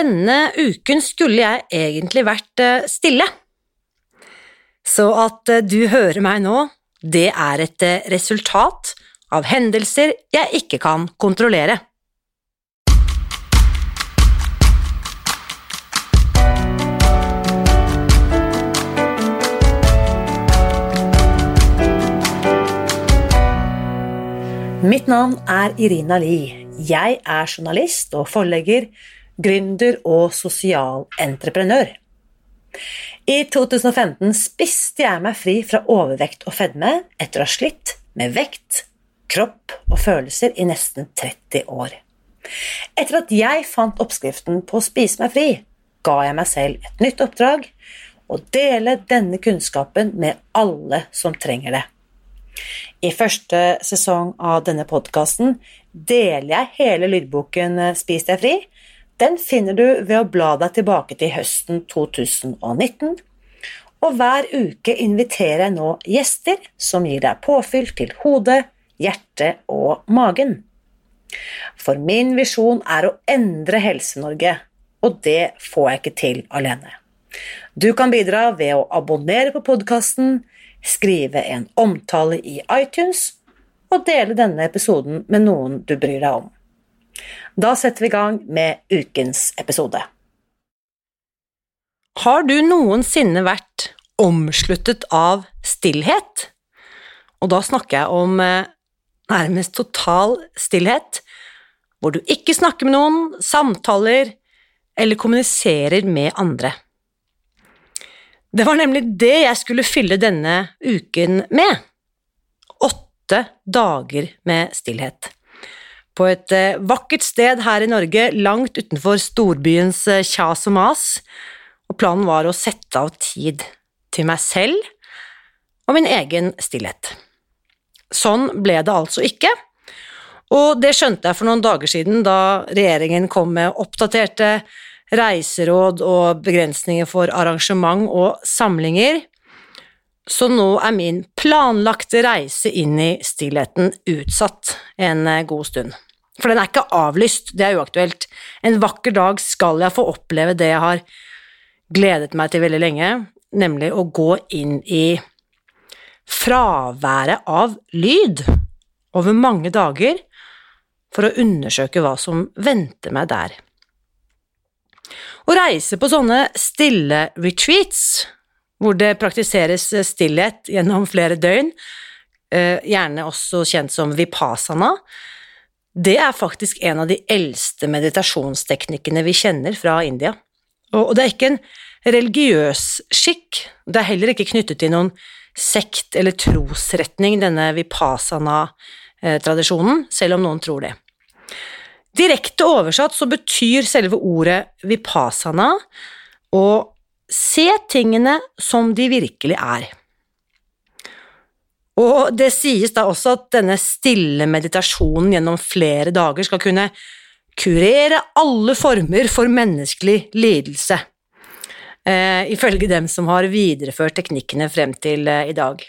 denne uken skulle jeg egentlig vært eh, stille. Så at eh, du hører meg nå, det er et eh, resultat av hendelser jeg ikke kan kontrollere. Mitt navn er Irina Li. Jeg er journalist og forlegger, gründer og sosialentreprenør. I 2015 spiste jeg meg fri fra overvekt og fedme etter å ha slitt med vekt, kropp og følelser i nesten 30 år. Etter at jeg fant oppskriften på å spise meg fri, ga jeg meg selv et nytt oppdrag å dele denne kunnskapen med alle som trenger det. I første sesong av denne podkasten deler jeg hele lydboken eh, Spis deg fri. Den finner du ved å bla deg tilbake til høsten 2019. Og hver uke inviterer jeg nå gjester som gir deg påfyll til hodet, hjertet og magen. For min visjon er å endre Helse-Norge, og det får jeg ikke til alene. Du kan bidra ved å abonnere på podkasten, skrive en omtale i iTunes og dele denne episoden med noen du bryr deg om. Da setter vi i gang med ukens episode. Har du noensinne vært omsluttet av stillhet? Og da snakker jeg om eh, nærmest total stillhet, hvor du ikke snakker med noen, samtaler eller kommuniserer med andre. Det var nemlig det jeg skulle fylle denne uken med. Åtte dager med stillhet. På et eh, vakkert sted her i Norge, langt utenfor storbyens eh, kjas og mas, og planen var å sette av tid til meg selv og min egen stillhet. Sånn ble det altså ikke, og det skjønte jeg for noen dager siden da regjeringen kom med oppdaterte reiseråd og begrensninger for arrangement og samlinger, så nå er min planlagte reise inn i stillheten utsatt en eh, god stund. For den er ikke avlyst, det er uaktuelt. En vakker dag skal jeg få oppleve det jeg har gledet meg til veldig lenge, nemlig å gå inn i fraværet av lyd over mange dager for å undersøke hva som venter meg der. Å reise på sånne stille retreats, hvor det praktiseres stillhet gjennom flere døgn, eh, gjerne også kjent som vipassana, det er faktisk en av de eldste meditasjonsteknikkene vi kjenner fra India. Og det er ikke en religiøs skikk, det er heller ikke knyttet til noen sekt eller trosretning, denne vipasana-tradisjonen, selv om noen tror det. Direkte oversatt så betyr selve ordet vipasana å se tingene som de virkelig er. Og det sies da også at denne stille meditasjonen gjennom flere dager skal kunne kurere alle former for menneskelig lidelse, eh, ifølge dem som har videreført teknikkene frem til eh, i dag.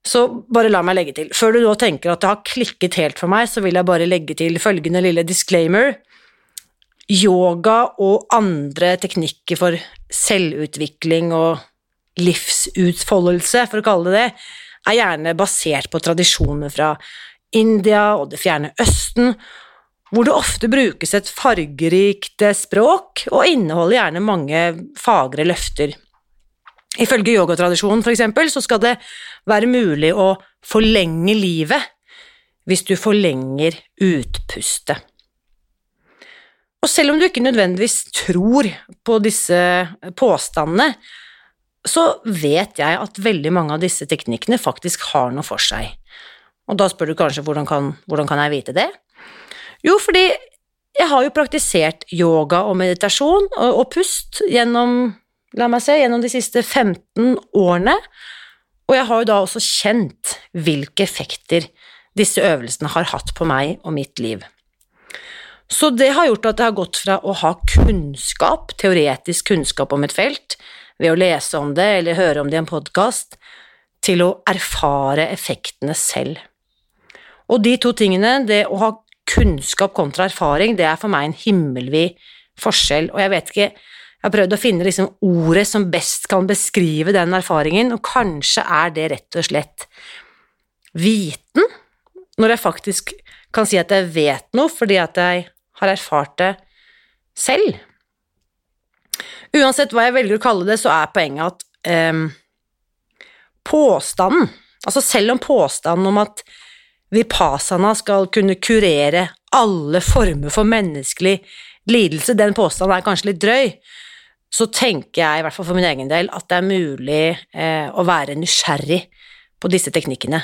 Så bare la meg legge til. Før du nå tenker at det har klikket helt for meg, så vil jeg bare legge til følgende lille disclaimer. Yoga og andre teknikker for selvutvikling og livsutfoldelse, for å kalle det det, er gjerne basert på tradisjoner fra India og det fjerne Østen, hvor det ofte brukes et fargerikt språk og inneholder gjerne mange fagre løfter. Ifølge yogatradisjonen for eksempel, så skal det være mulig å forlenge livet hvis du forlenger utpustet. Og selv om du ikke nødvendigvis tror på disse påstandene, så vet jeg at veldig mange av disse teknikkene faktisk har noe for seg. Og da spør du kanskje hvordan kan, hvordan kan jeg vite det? Jo, fordi jeg har jo praktisert yoga og meditasjon og, og pust gjennom la meg se, gjennom de siste 15 årene, og jeg har jo da også kjent hvilke effekter disse øvelsene har hatt på meg og mitt liv. Så det har gjort at jeg har gått fra å ha kunnskap, teoretisk kunnskap om et felt, ved å lese om det eller høre om det i en podkast, til å erfare effektene selv. Og de to tingene, det å ha kunnskap kontra erfaring, det er for meg en himmelvid forskjell, og jeg vet ikke Jeg har prøvd å finne liksom ordet som best kan beskrive den erfaringen, og kanskje er det rett og slett viten, når jeg faktisk kan si at jeg vet noe fordi at jeg har erfart det selv. Uansett hva jeg velger å kalle det, så er poenget at eh, påstanden, altså selv om påstanden om at vipassana skal kunne kurere alle former for menneskelig lidelse, den påstanden er kanskje litt drøy, så tenker jeg, i hvert fall for min egen del, at det er mulig eh, å være nysgjerrig på disse teknikkene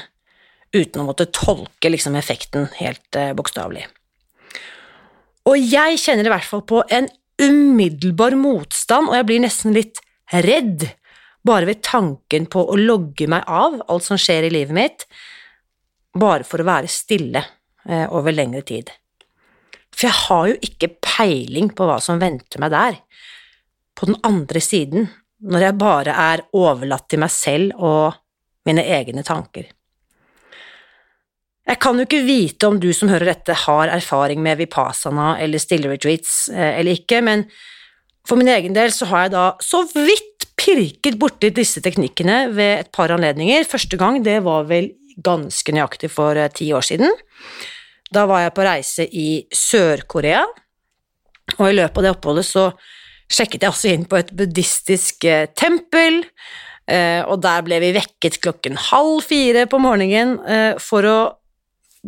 uten å måtte tolke liksom, effekten helt eh, bokstavelig. Og jeg kjenner i hvert fall på en umiddelbar motstand, og jeg blir nesten litt redd bare ved tanken på å logge meg av alt som skjer i livet mitt, bare for å være stille eh, over lengre tid. For jeg har jo ikke peiling på hva som venter meg der, på den andre siden, når jeg bare er overlatt til meg selv og mine egne tanker. Jeg kan jo ikke vite om du som hører dette har erfaring med vipassana eller stille retreats eh, eller ikke, men for min egen del så har jeg da så vidt pirket borti disse teknikkene ved et par anledninger. Første gang det var vel ganske nøyaktig for eh, ti år siden. Da var jeg på reise i Sør-Korea, og i løpet av det oppholdet så sjekket jeg også inn på et buddhistisk eh, tempel, og der ble vi vekket klokken halv fire på morgenen for å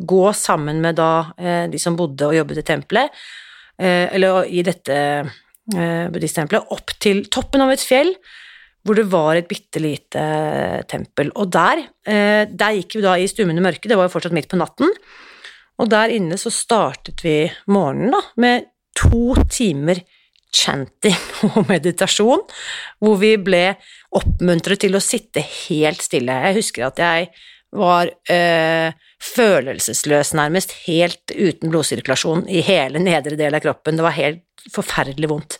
gå sammen med da eh, de som bodde og jobbet i tempelet, eh, eller i dette eh, buddhisttempelet, opp til toppen av et fjell hvor det var et bitte lite tempel. Og der, der gikk vi da i stummende mørke, det var jo fortsatt midt på natten, og der inne så startet vi morgenen da, med to timer chanting og meditasjon, hvor vi ble oppmuntret til å sitte helt stille. Jeg husker at jeg var øh, følelsesløs, nærmest, helt uten blodsirkulasjon i hele nedre del av kroppen. Det var helt forferdelig vondt.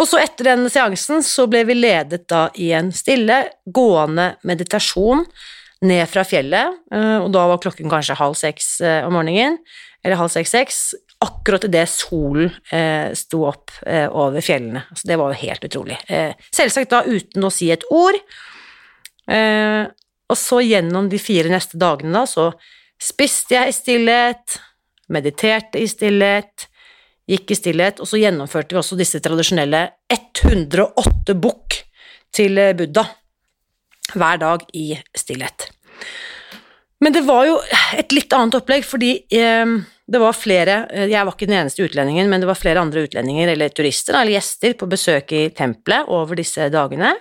Og så etter den seansen så ble vi ledet da i en stille, gående meditasjon ned fra fjellet, eh, og da var klokken kanskje halv seks eh, om morgenen, eller halv seks-seks, akkurat idet solen sto opp over fjellene. Altså, det var jo helt utrolig. Selvsagt da uten å si et ord. Eh, og så gjennom de fire neste dagene, da, så spiste jeg i stillhet, mediterte i stillhet, gikk i stillhet, og så gjennomførte vi også disse tradisjonelle 108 bukk til Buddha hver dag i stillhet. Men det var jo et litt annet opplegg, fordi eh, det var flere Jeg var ikke den eneste utlendingen, men det var flere andre utlendinger eller turister eller gjester på besøk i tempelet over disse dagene.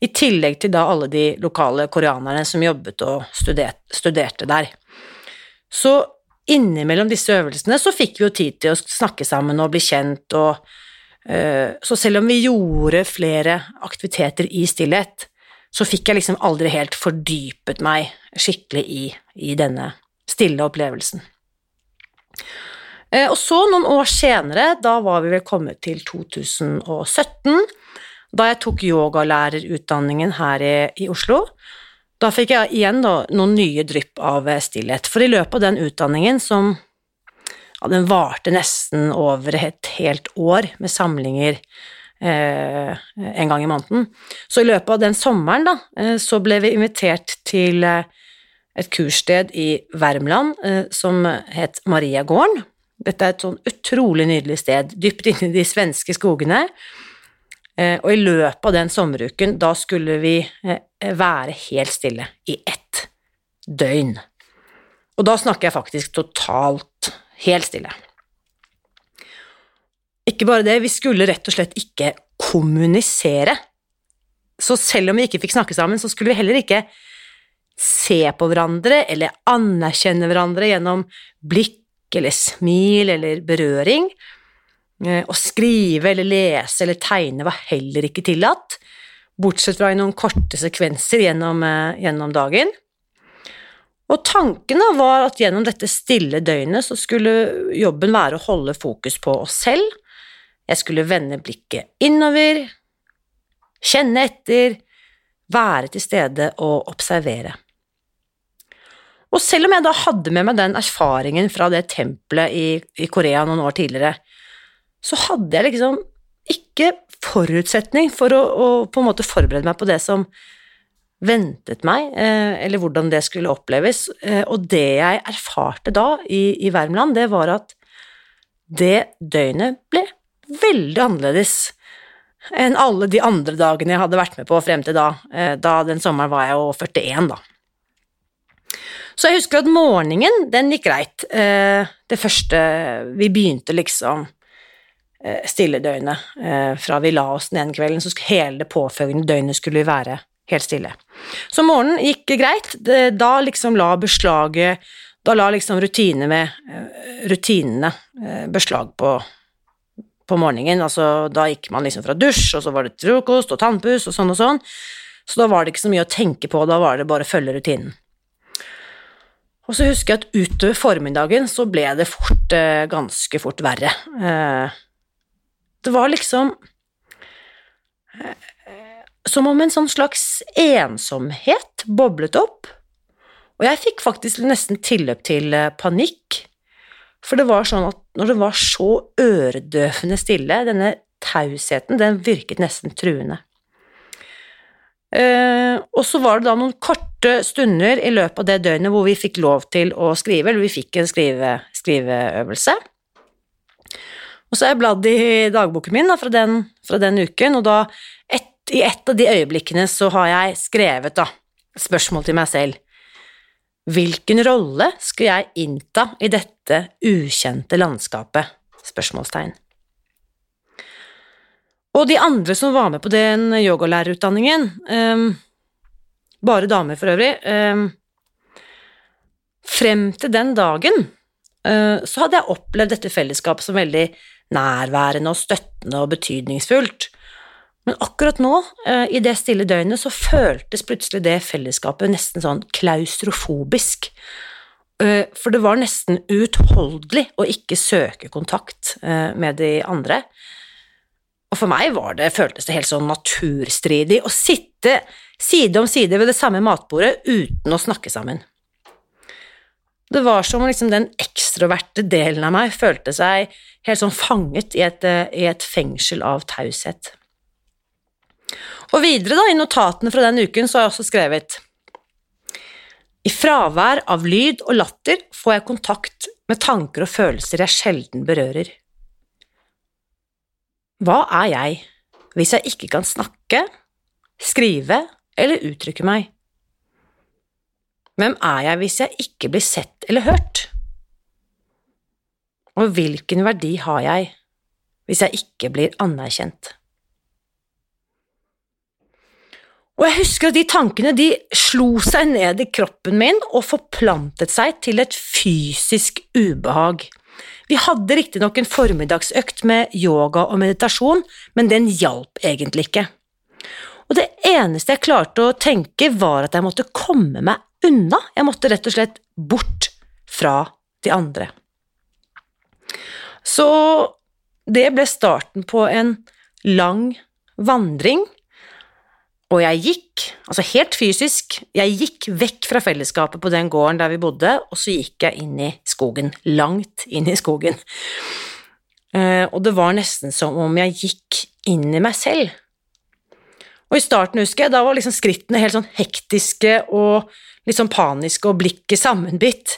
I tillegg til da alle de lokale koreanerne som jobbet og studerte der. Så innimellom disse øvelsene så fikk vi jo tid til å snakke sammen og bli kjent og uh, Så selv om vi gjorde flere aktiviteter i stillhet, så fikk jeg liksom aldri helt fordypet meg skikkelig i, i denne stille opplevelsen. Uh, og så, noen år senere, da var vi vel kommet til 2017, da jeg tok yogalærerutdanningen her i, i, Oslo, da fikk jeg igjen da, noen nye drypp av stillhet. For i løpet av den utdanningen, som ja, den varte nesten over et helt år med samlinger eh, en gang i måneden, så i løpet av den sommeren da, eh, så ble vi invitert til eh, et kurssted i Värmland eh, som het Mariagården. Dette er et sånn utrolig nydelig sted, dypt inne i de svenske skogene. Eh, og i løpet av den sommeruken, da skulle vi eh, være helt stille i ett døgn. Og da snakker jeg faktisk totalt helt stille. Ikke bare det, vi skulle rett og slett ikke kommunisere. Så selv om vi ikke fikk snakke sammen, så skulle vi heller ikke se på hverandre eller anerkjenne hverandre gjennom blikk eller smil eller berøring. Eh, å skrive eller lese eller tegne var heller ikke tillatt, bortsett fra i noen korte sekvenser gjennom, eh, gjennom dagen. Og tanken var at gjennom dette stille døgnet så skulle jobben være å holde fokus på oss selv, jeg skulle vende blikket innover, kjenne etter, være til stede og observere. Og selv om jeg da hadde med meg den erfaringen fra det tempelet i, i Korea noen år tidligere, så hadde jeg liksom ikke forutsetning for å, å på en måte forberede meg på det som ventet meg, eh, eller hvordan det skulle oppleves. Eh, og det jeg erfarte da i, i Värmland, det var at det døgnet ble veldig annerledes enn alle de andre dagene jeg hadde vært med på frem til da. Eh, da den sommeren var jeg jo 41, da. Så jeg husker at morgenen, den gikk greit. Det første Vi begynte liksom stilledøgnet. Fra vi la oss den ene kvelden, så hele det påfølgende døgnet skulle vi være helt stille. Så morgenen gikk greit. Da liksom la beslaget Da la liksom rutinene med eh, rutinene eh, beslag på, på morgenen. Altså, da gikk man liksom fra dusj, og så var det frokost og tannpuss og sånn og sånn. Så da var det ikke så mye å tenke på, da var det bare å følge rutinen. Og så husker jeg at utover formiddagen så ble det fort, eh, ganske fort verre. Det var liksom som om en sånn slags ensomhet boblet opp, og jeg fikk faktisk nesten tilløp til eh, panikk, for det var sånn at når det var så øredøvende stille, denne tausheten, den virket nesten truende. Uh, og så var det da noen korte stunder i løpet av det døgnet hvor vi fikk lov til å skrive, eller vi fikk en skrive, skriveøvelse. Og så har jeg bladd i dagboken min da, fra, den, fra den uken, og da i et av de øyeblikkene så har jeg skrevet da, spørsmål til meg selv. Hvilken rolle skal jeg innta i dette ukjente landskapet? Spørsmålstegn. Og de andre som var med på den yogalærerutdanningen, um, bare damer for øvrig, um, frem til den dagen uh, så hadde jeg opplevd dette fellesskapet som veldig nærværende og støttende og betydningsfullt. Men akkurat nå, eh, i det stille døgnet, så føltes plutselig det fellesskapet nesten sånn klaustrofobisk. Eh, for det var nesten uutholdelig å ikke søke kontakt eh, med de andre. Og for meg var det, føltes det helt sånn naturstridig å sitte side om side ved det samme matbordet uten å snakke sammen. Det var som om liksom den ekstroverte delen av meg følte seg helt sånn fanget i et, i et fengsel av taushet. Og videre, da, i notatene fra den uken, så har jeg også skrevet I fravær av lyd og latter får jeg kontakt med tanker og følelser jeg sjelden berører. Hva er jeg hvis jeg ikke kan snakke, skrive eller uttrykke meg? Hvem er jeg hvis jeg ikke blir sett eller hørt? Og hvilken verdi har jeg hvis jeg ikke blir anerkjent? Og jeg husker at de tankene de slo seg ned i kroppen min og forplantet seg til et fysisk ubehag. Vi hadde riktignok en formiddagsøkt med yoga og meditasjon, men den hjalp egentlig ikke. Og det eneste jeg klarte å tenke, var at jeg måtte komme meg unna. Jeg måtte rett og slett bort fra de andre. Så det ble starten på en lang vandring og jeg gikk, altså helt fysisk, jeg gikk vekk fra fellesskapet på den gården der vi bodde, og så gikk jeg inn i skogen, langt inn i skogen. Uh, og det var nesten som om jeg gikk inn i meg selv. Og i starten, husker jeg, da var liksom skrittene helt sånn hektiske og litt sånn paniske, og blikket sammenbitt.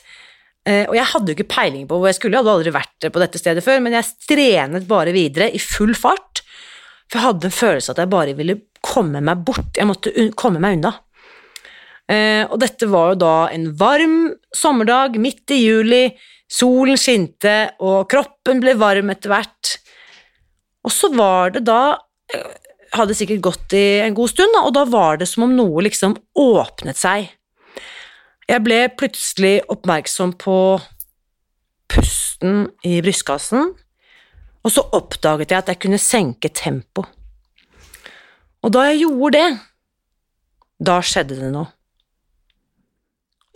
Uh, og jeg hadde jo ikke peiling på hvor jeg skulle, jeg hadde aldri vært på dette stedet før, men jeg strenet bare videre i full fart, for jeg hadde en følelse at jeg bare ville komme meg bort, jeg måtte komme meg unna. Eh, og dette var jo da en varm sommerdag midt i juli, solen skinte, og kroppen ble varm etter hvert. Og så var det da eh, Hadde sikkert gått i en god stund, og da var det som om noe liksom åpnet seg. Jeg ble plutselig oppmerksom på pusten i brystkassen, og så oppdaget jeg at jeg kunne senke tempo. Og da jeg gjorde det, da skjedde det noe.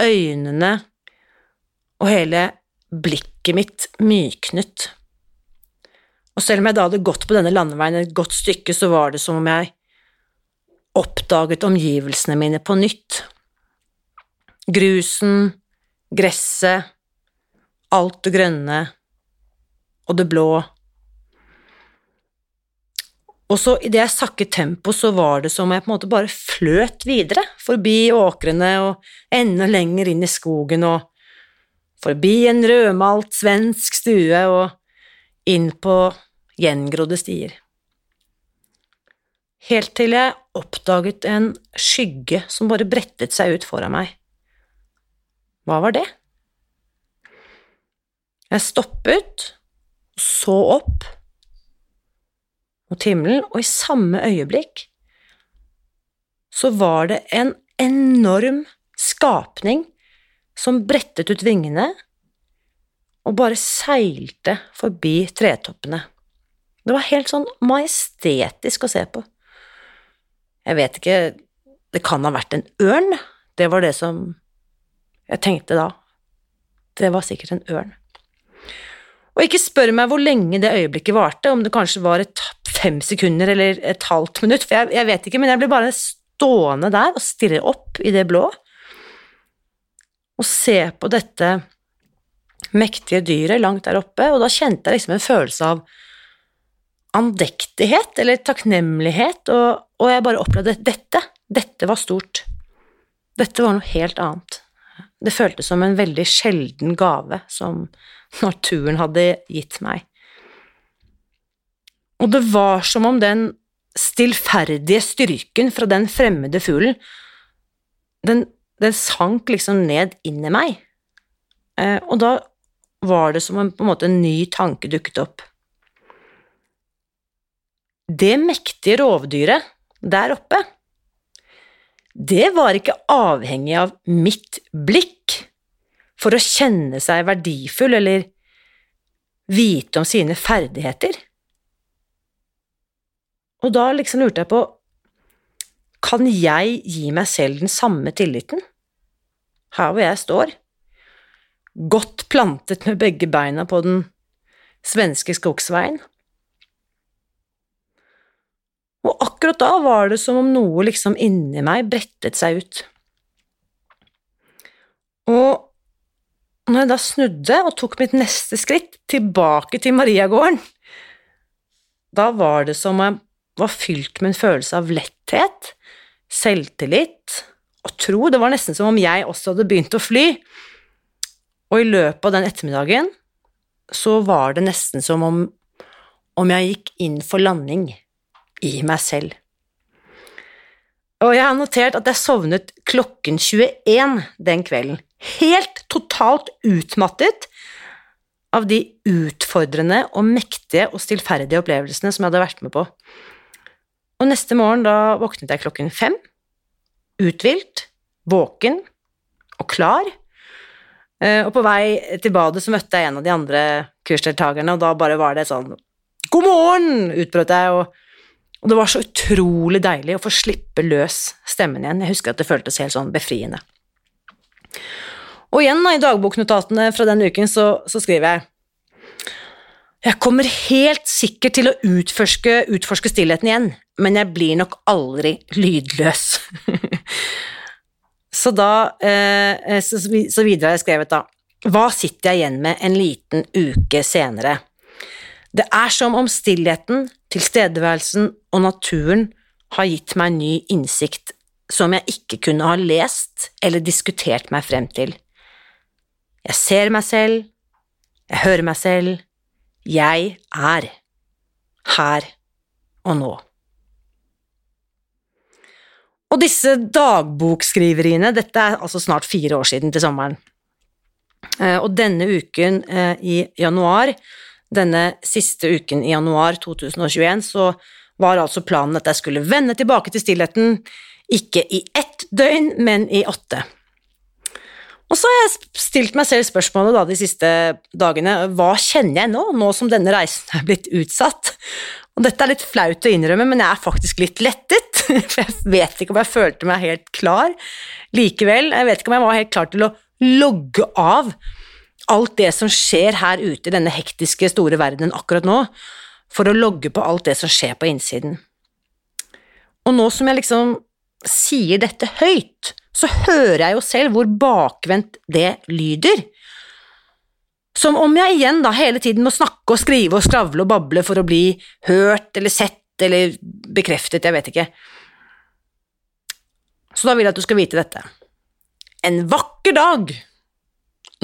Øynene og hele blikket mitt myknet. Og selv om jeg da hadde gått på denne landeveien et godt stykke, så var det som om jeg oppdaget omgivelsene mine på nytt. Grusen, gresset, alt det grønne og det blå. Og så idet jeg sakket tempo, så var det som om jeg på en måte bare fløt videre, forbi åkrene og enda lenger inn i skogen og forbi en rødmalt svensk stue og inn på gjengrodde stier. Helt til jeg oppdaget en skygge som bare brettet seg ut foran meg. Hva var det? Jeg stoppet, så opp mot himmelen, og i samme øyeblikk så var det en enorm skapning som brettet ut vingene og bare seilte forbi tretoppene. Det var helt sånn majestetisk å se på. Jeg vet ikke Det kan ha vært en ørn. Det var det som jeg tenkte da. Det var sikkert en ørn. Og ikke spør meg hvor lenge det øyeblikket varte, om det kanskje var et fem sekunder eller et halvt minutt, for jeg, jeg vet ikke, men jeg ble bare stående der og stirre opp i det blå og se på dette mektige dyret langt der oppe, og da kjente jeg liksom en følelse av andektighet eller takknemlighet, og, og jeg bare opplevde dette. Dette var stort. Dette var noe helt annet. Det føltes som en veldig sjelden gave som naturen hadde gitt meg. Og det var som om den stillferdige styrken fra den fremmede fuglen, den, den sank liksom ned inn i meg. Eh, og da var det som en, på en måte en ny tanke dukket opp. Det mektige rovdyret der oppe, det var ikke avhengig av mitt blikk for å kjenne seg verdifull eller vite om sine ferdigheter. Og da liksom lurte jeg på Kan jeg gi meg selv den samme tilliten? Her hvor jeg står, godt plantet med begge beina på den svenske skogsveien. Og akkurat da var det som om noe liksom inni meg brettet seg ut. Og når jeg da snudde og tok mitt neste skritt tilbake til Mariagården, da var det som om jeg var fylt med en følelse av letthet, selvtillit og tro. Det var nesten som om jeg også hadde begynt å fly. Og i løpet av den ettermiddagen så var det nesten som om, om jeg gikk inn for landing i meg selv. Og jeg har notert at jeg sovnet klokken 21 den kvelden, helt totalt utmattet av de utfordrende og mektige og stillferdige opplevelsene som jeg hadde vært med på. Og neste morgen da våknet jeg klokken fem, uthvilt, våken og klar. Eh, og på vei til badet så møtte jeg en av de andre kursdeltakerne, og da bare var det sånn God morgen! utbrøt jeg, og og det var så utrolig deilig å få slippe løs stemmen igjen. Jeg husker at det føltes helt sånn befriende. Og igjen, da, i dagboknotatene fra den uken, så, så skriver jeg Jeg kommer helt sikkert til å utforske, utforske stillheten igjen, men jeg blir nok aldri lydløs. så da eh, så, så videre har jeg skrevet, da Hva sitter jeg igjen med en liten uke senere? Det er som om stillheten, tilstedeværelsen og naturen har gitt meg ny innsikt som jeg ikke kunne ha lest eller diskutert meg frem til. Jeg ser meg selv, jeg hører meg selv, jeg er her og nå. Og disse dagbokskriveriene, dette er altså snart fire år siden til sommeren, eh, og denne uken eh, i januar denne siste uken i januar 2021 så var altså planen at jeg skulle vende tilbake til stillheten, ikke i ett døgn, men i åtte. Og så har jeg stilt meg selv spørsmålet da de siste dagene, hva kjenner jeg nå, nå som denne reisen er blitt utsatt? Og dette er litt flaut å innrømme, men jeg er faktisk litt lettet, for jeg vet ikke om jeg følte meg helt klar likevel. Jeg vet ikke om jeg var helt klar til å logge av alt det som skjer her ute i denne hektiske, store verdenen akkurat nå, for å logge på alt det som skjer på innsiden. Og nå som jeg liksom sier dette høyt, så hører jeg jo selv hvor bakvendt det lyder. Som om jeg igjen da hele tiden må snakke og skrive og skravle og bable for å bli hørt eller sett eller bekreftet, jeg vet ikke. Så da vil jeg at du skal vite dette. En vakker dag,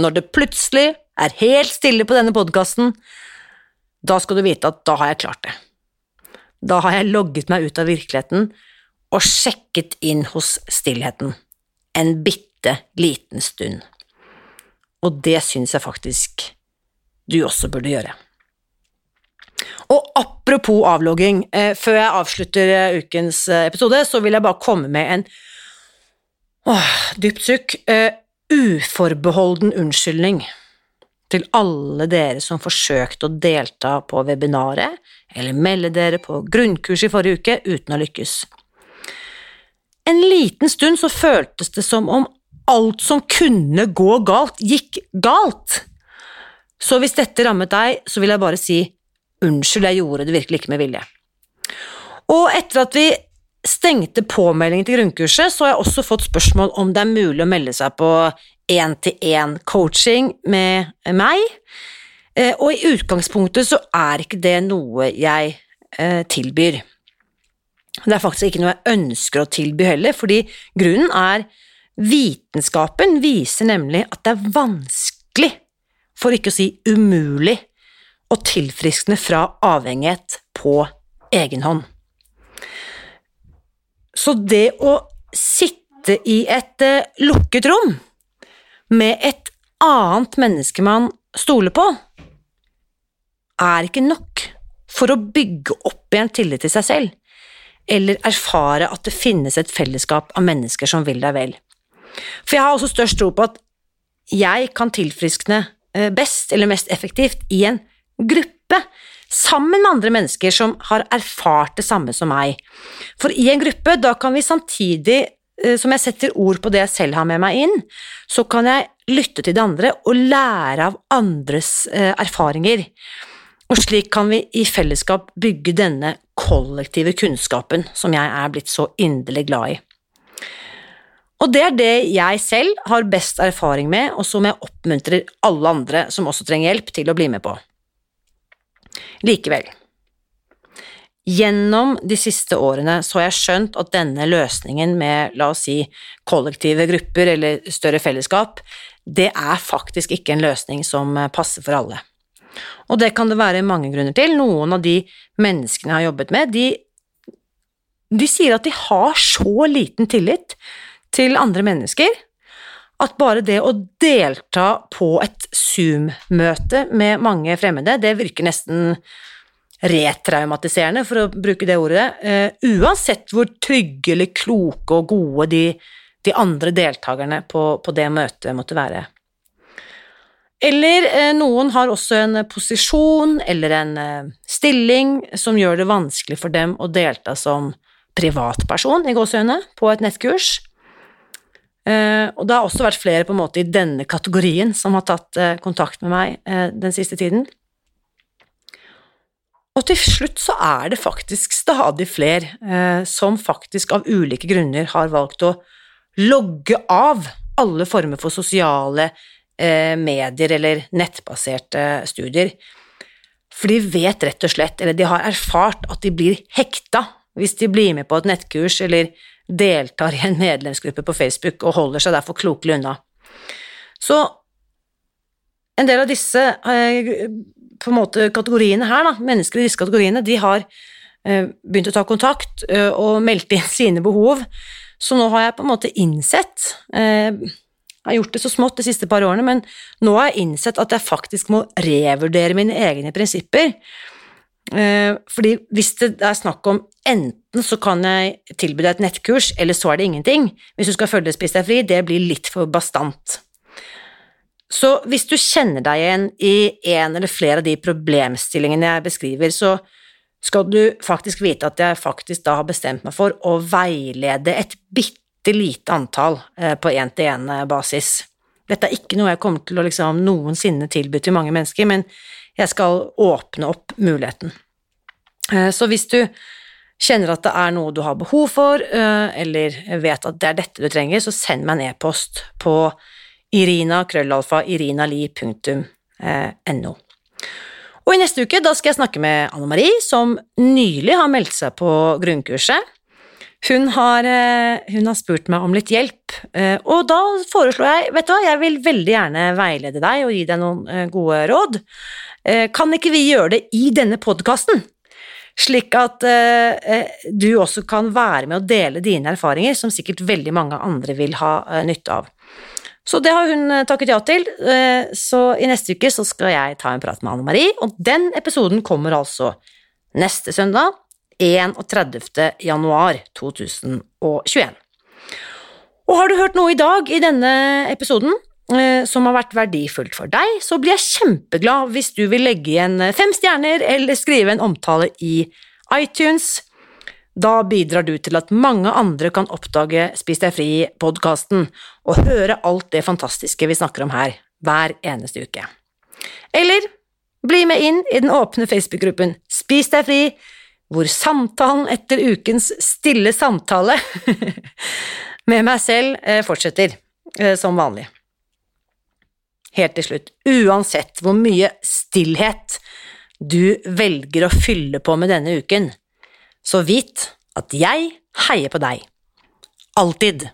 når det plutselig er helt stille på denne podkasten, da skal du vite at da har jeg klart det. Da har jeg logget meg ut av virkeligheten og sjekket inn hos stillheten. En bitte liten stund. Og det syns jeg faktisk du også burde gjøre. Og apropos avlogging, eh, før jeg avslutter eh, ukens eh, episode, så vil jeg bare komme med en åh, dypt sukk, uforbeholden unnskyldning til alle dere som forsøkte å delta på webinaret eller melde dere på grunnkurs i forrige uke uten å lykkes. En liten stund så føltes det som om alt som kunne gå galt, gikk galt. Så hvis dette rammet deg, så vil jeg bare si unnskyld, jeg gjorde det virkelig ikke med vilje. Og etter at vi stengte påmeldingen til grunnkurset, så har jeg også fått spørsmål om det er mulig å melde seg på én-til-én-coaching med meg. Eh, og i utgangspunktet så er ikke det noe jeg eh, tilbyr. Det er faktisk ikke noe jeg ønsker å tilby heller, fordi grunnen er vitenskapen viser nemlig at det er vanskelig, for ikke å si umulig, å tilfriskne fra avhengighet på egen hånd. Så det å sitte i et eh, lukket rom med et annet menneske man stoler på, er ikke nok for å bygge opp igjen tillit til seg selv, eller erfare at det finnes et fellesskap av mennesker som vil deg vel. For jeg har også størst tro på at jeg kan tilfriskne eh, best eller mest effektivt i en gruppe, sammen med andre mennesker som har erfart det samme som meg. For i en gruppe, da kan vi samtidig Eh, som jeg setter ord på det jeg selv har med meg inn, så kan jeg lytte til de andre og lære av andres eh, erfaringer. Og slik kan vi i fellesskap bygge denne kollektive kunnskapen som jeg er blitt så inderlig glad i. Og det er det jeg selv har best erfaring med, og som jeg oppmuntrer alle andre som også trenger hjelp, til å bli med på. Likevel, Gjennom de siste årene så har jeg skjønt at denne løsningen med, la oss si, kollektive grupper eller større fellesskap, det er faktisk ikke en løsning som passer for alle. Og det kan det være mange grunner til. Noen av de menneskene jeg har jobbet med, de, de sier at de har så liten tillit til andre mennesker at bare det å delta på et Zoom-møte med mange fremmede, det virker nesten retraumatiserende, for å bruke det ordet, uh, uansett hvor trygge eller kloke og gode de, de andre deltakerne på, på, det møtet måtte være. Eller uh, noen har også en posisjon eller en uh, stilling som gjør det vanskelig for dem å delta som privatperson i gåsehudene på et nettkurs. Og det har også vært flere på en måte i denne kategorien som har tatt kontakt med meg den siste tiden. Og til slutt så er det faktisk stadig flere eh, som faktisk av ulike grunner har valgt å logge av alle former for sosiale eh, medier eller nettbaserte studier. For de vet rett og slett, eller de har erfart, at de blir hekta hvis de blir med på et nettkurs eller deltar i en medlemsgruppe på Facebook og holder seg derfor klokelig unna. Så en del av disse eh, på en måte kategoriene her, da, mennesker i disse kategoriene, de har eh, begynt å ta kontakt eh, og meldt inn sine behov. Så nå har jeg på en måte innsett Jeg har gjort det så smått de siste par årene, men nå har jeg innsett at jeg faktisk må revurdere mine egne prinsipper. Fordi hvis det er snakk om enten så kan jeg tilby deg et nettkurs, eller så er det ingenting. Hvis du skal følge Spis deg fri, det blir litt for bastant. Så hvis du kjenner deg igjen i en eller flere av de problemstillingene jeg beskriver, så skal du faktisk vite at jeg faktisk da har bestemt meg for å veilede et bitte lite antall eh, på én-til-én-basis. Dette er ikke noe jeg kommer til å liksom noensinne tilby til mange mennesker, men jeg skal åpne opp muligheten. Eh, så hvis du kjenner at det er noe du har behov for, eh, eller vet at det er dette du trenger, så send meg en e-post på irina.krøllalfa.irinali.no. irinali.no. Og i neste uke da skal jeg snakke med Anne Marie, som nylig har meldt seg på grunnkurset. Hun har, eh, hun har spurt meg om litt hjelp, eh, og da foreslår jeg Vet du hva, jeg vil veldig gjerne veilede deg og gi deg noen eh, gode råd. Kan ikke vi gjøre det i denne podkasten? Slik at du også kan være med å dele dine erfaringer, som sikkert veldig mange andre vil ha nytte av. Så det har hun takket ja til, så i neste uke så skal jeg ta en prat med Anne Marie, og den episoden kommer altså neste søndag 31. januar 2021. Og har du hørt noe i dag i denne episoden eh, som har vært verdifullt for deg, så blir jeg kjempeglad hvis du vil legge igjen fem stjerner eller skrive en omtale i iTunes. Da bidrar du til at mange andre kan oppdage Spis deg fri-podkasten og høre alt det fantastiske vi snakker om her hver eneste uke. Eller bli med inn i den åpne Facebook-gruppen Spis deg fri hvor samtalen etter ukens stille samtale med meg selv eh, fortsetter eh, som vanlig. Helt til slutt, uansett hvor mye stillhet du velger å fylle på med denne uken, så vit at jeg heier på deg. Alltid.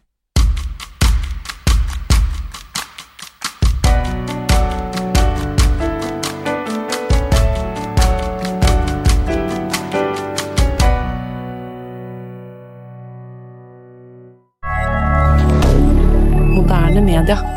moderne media.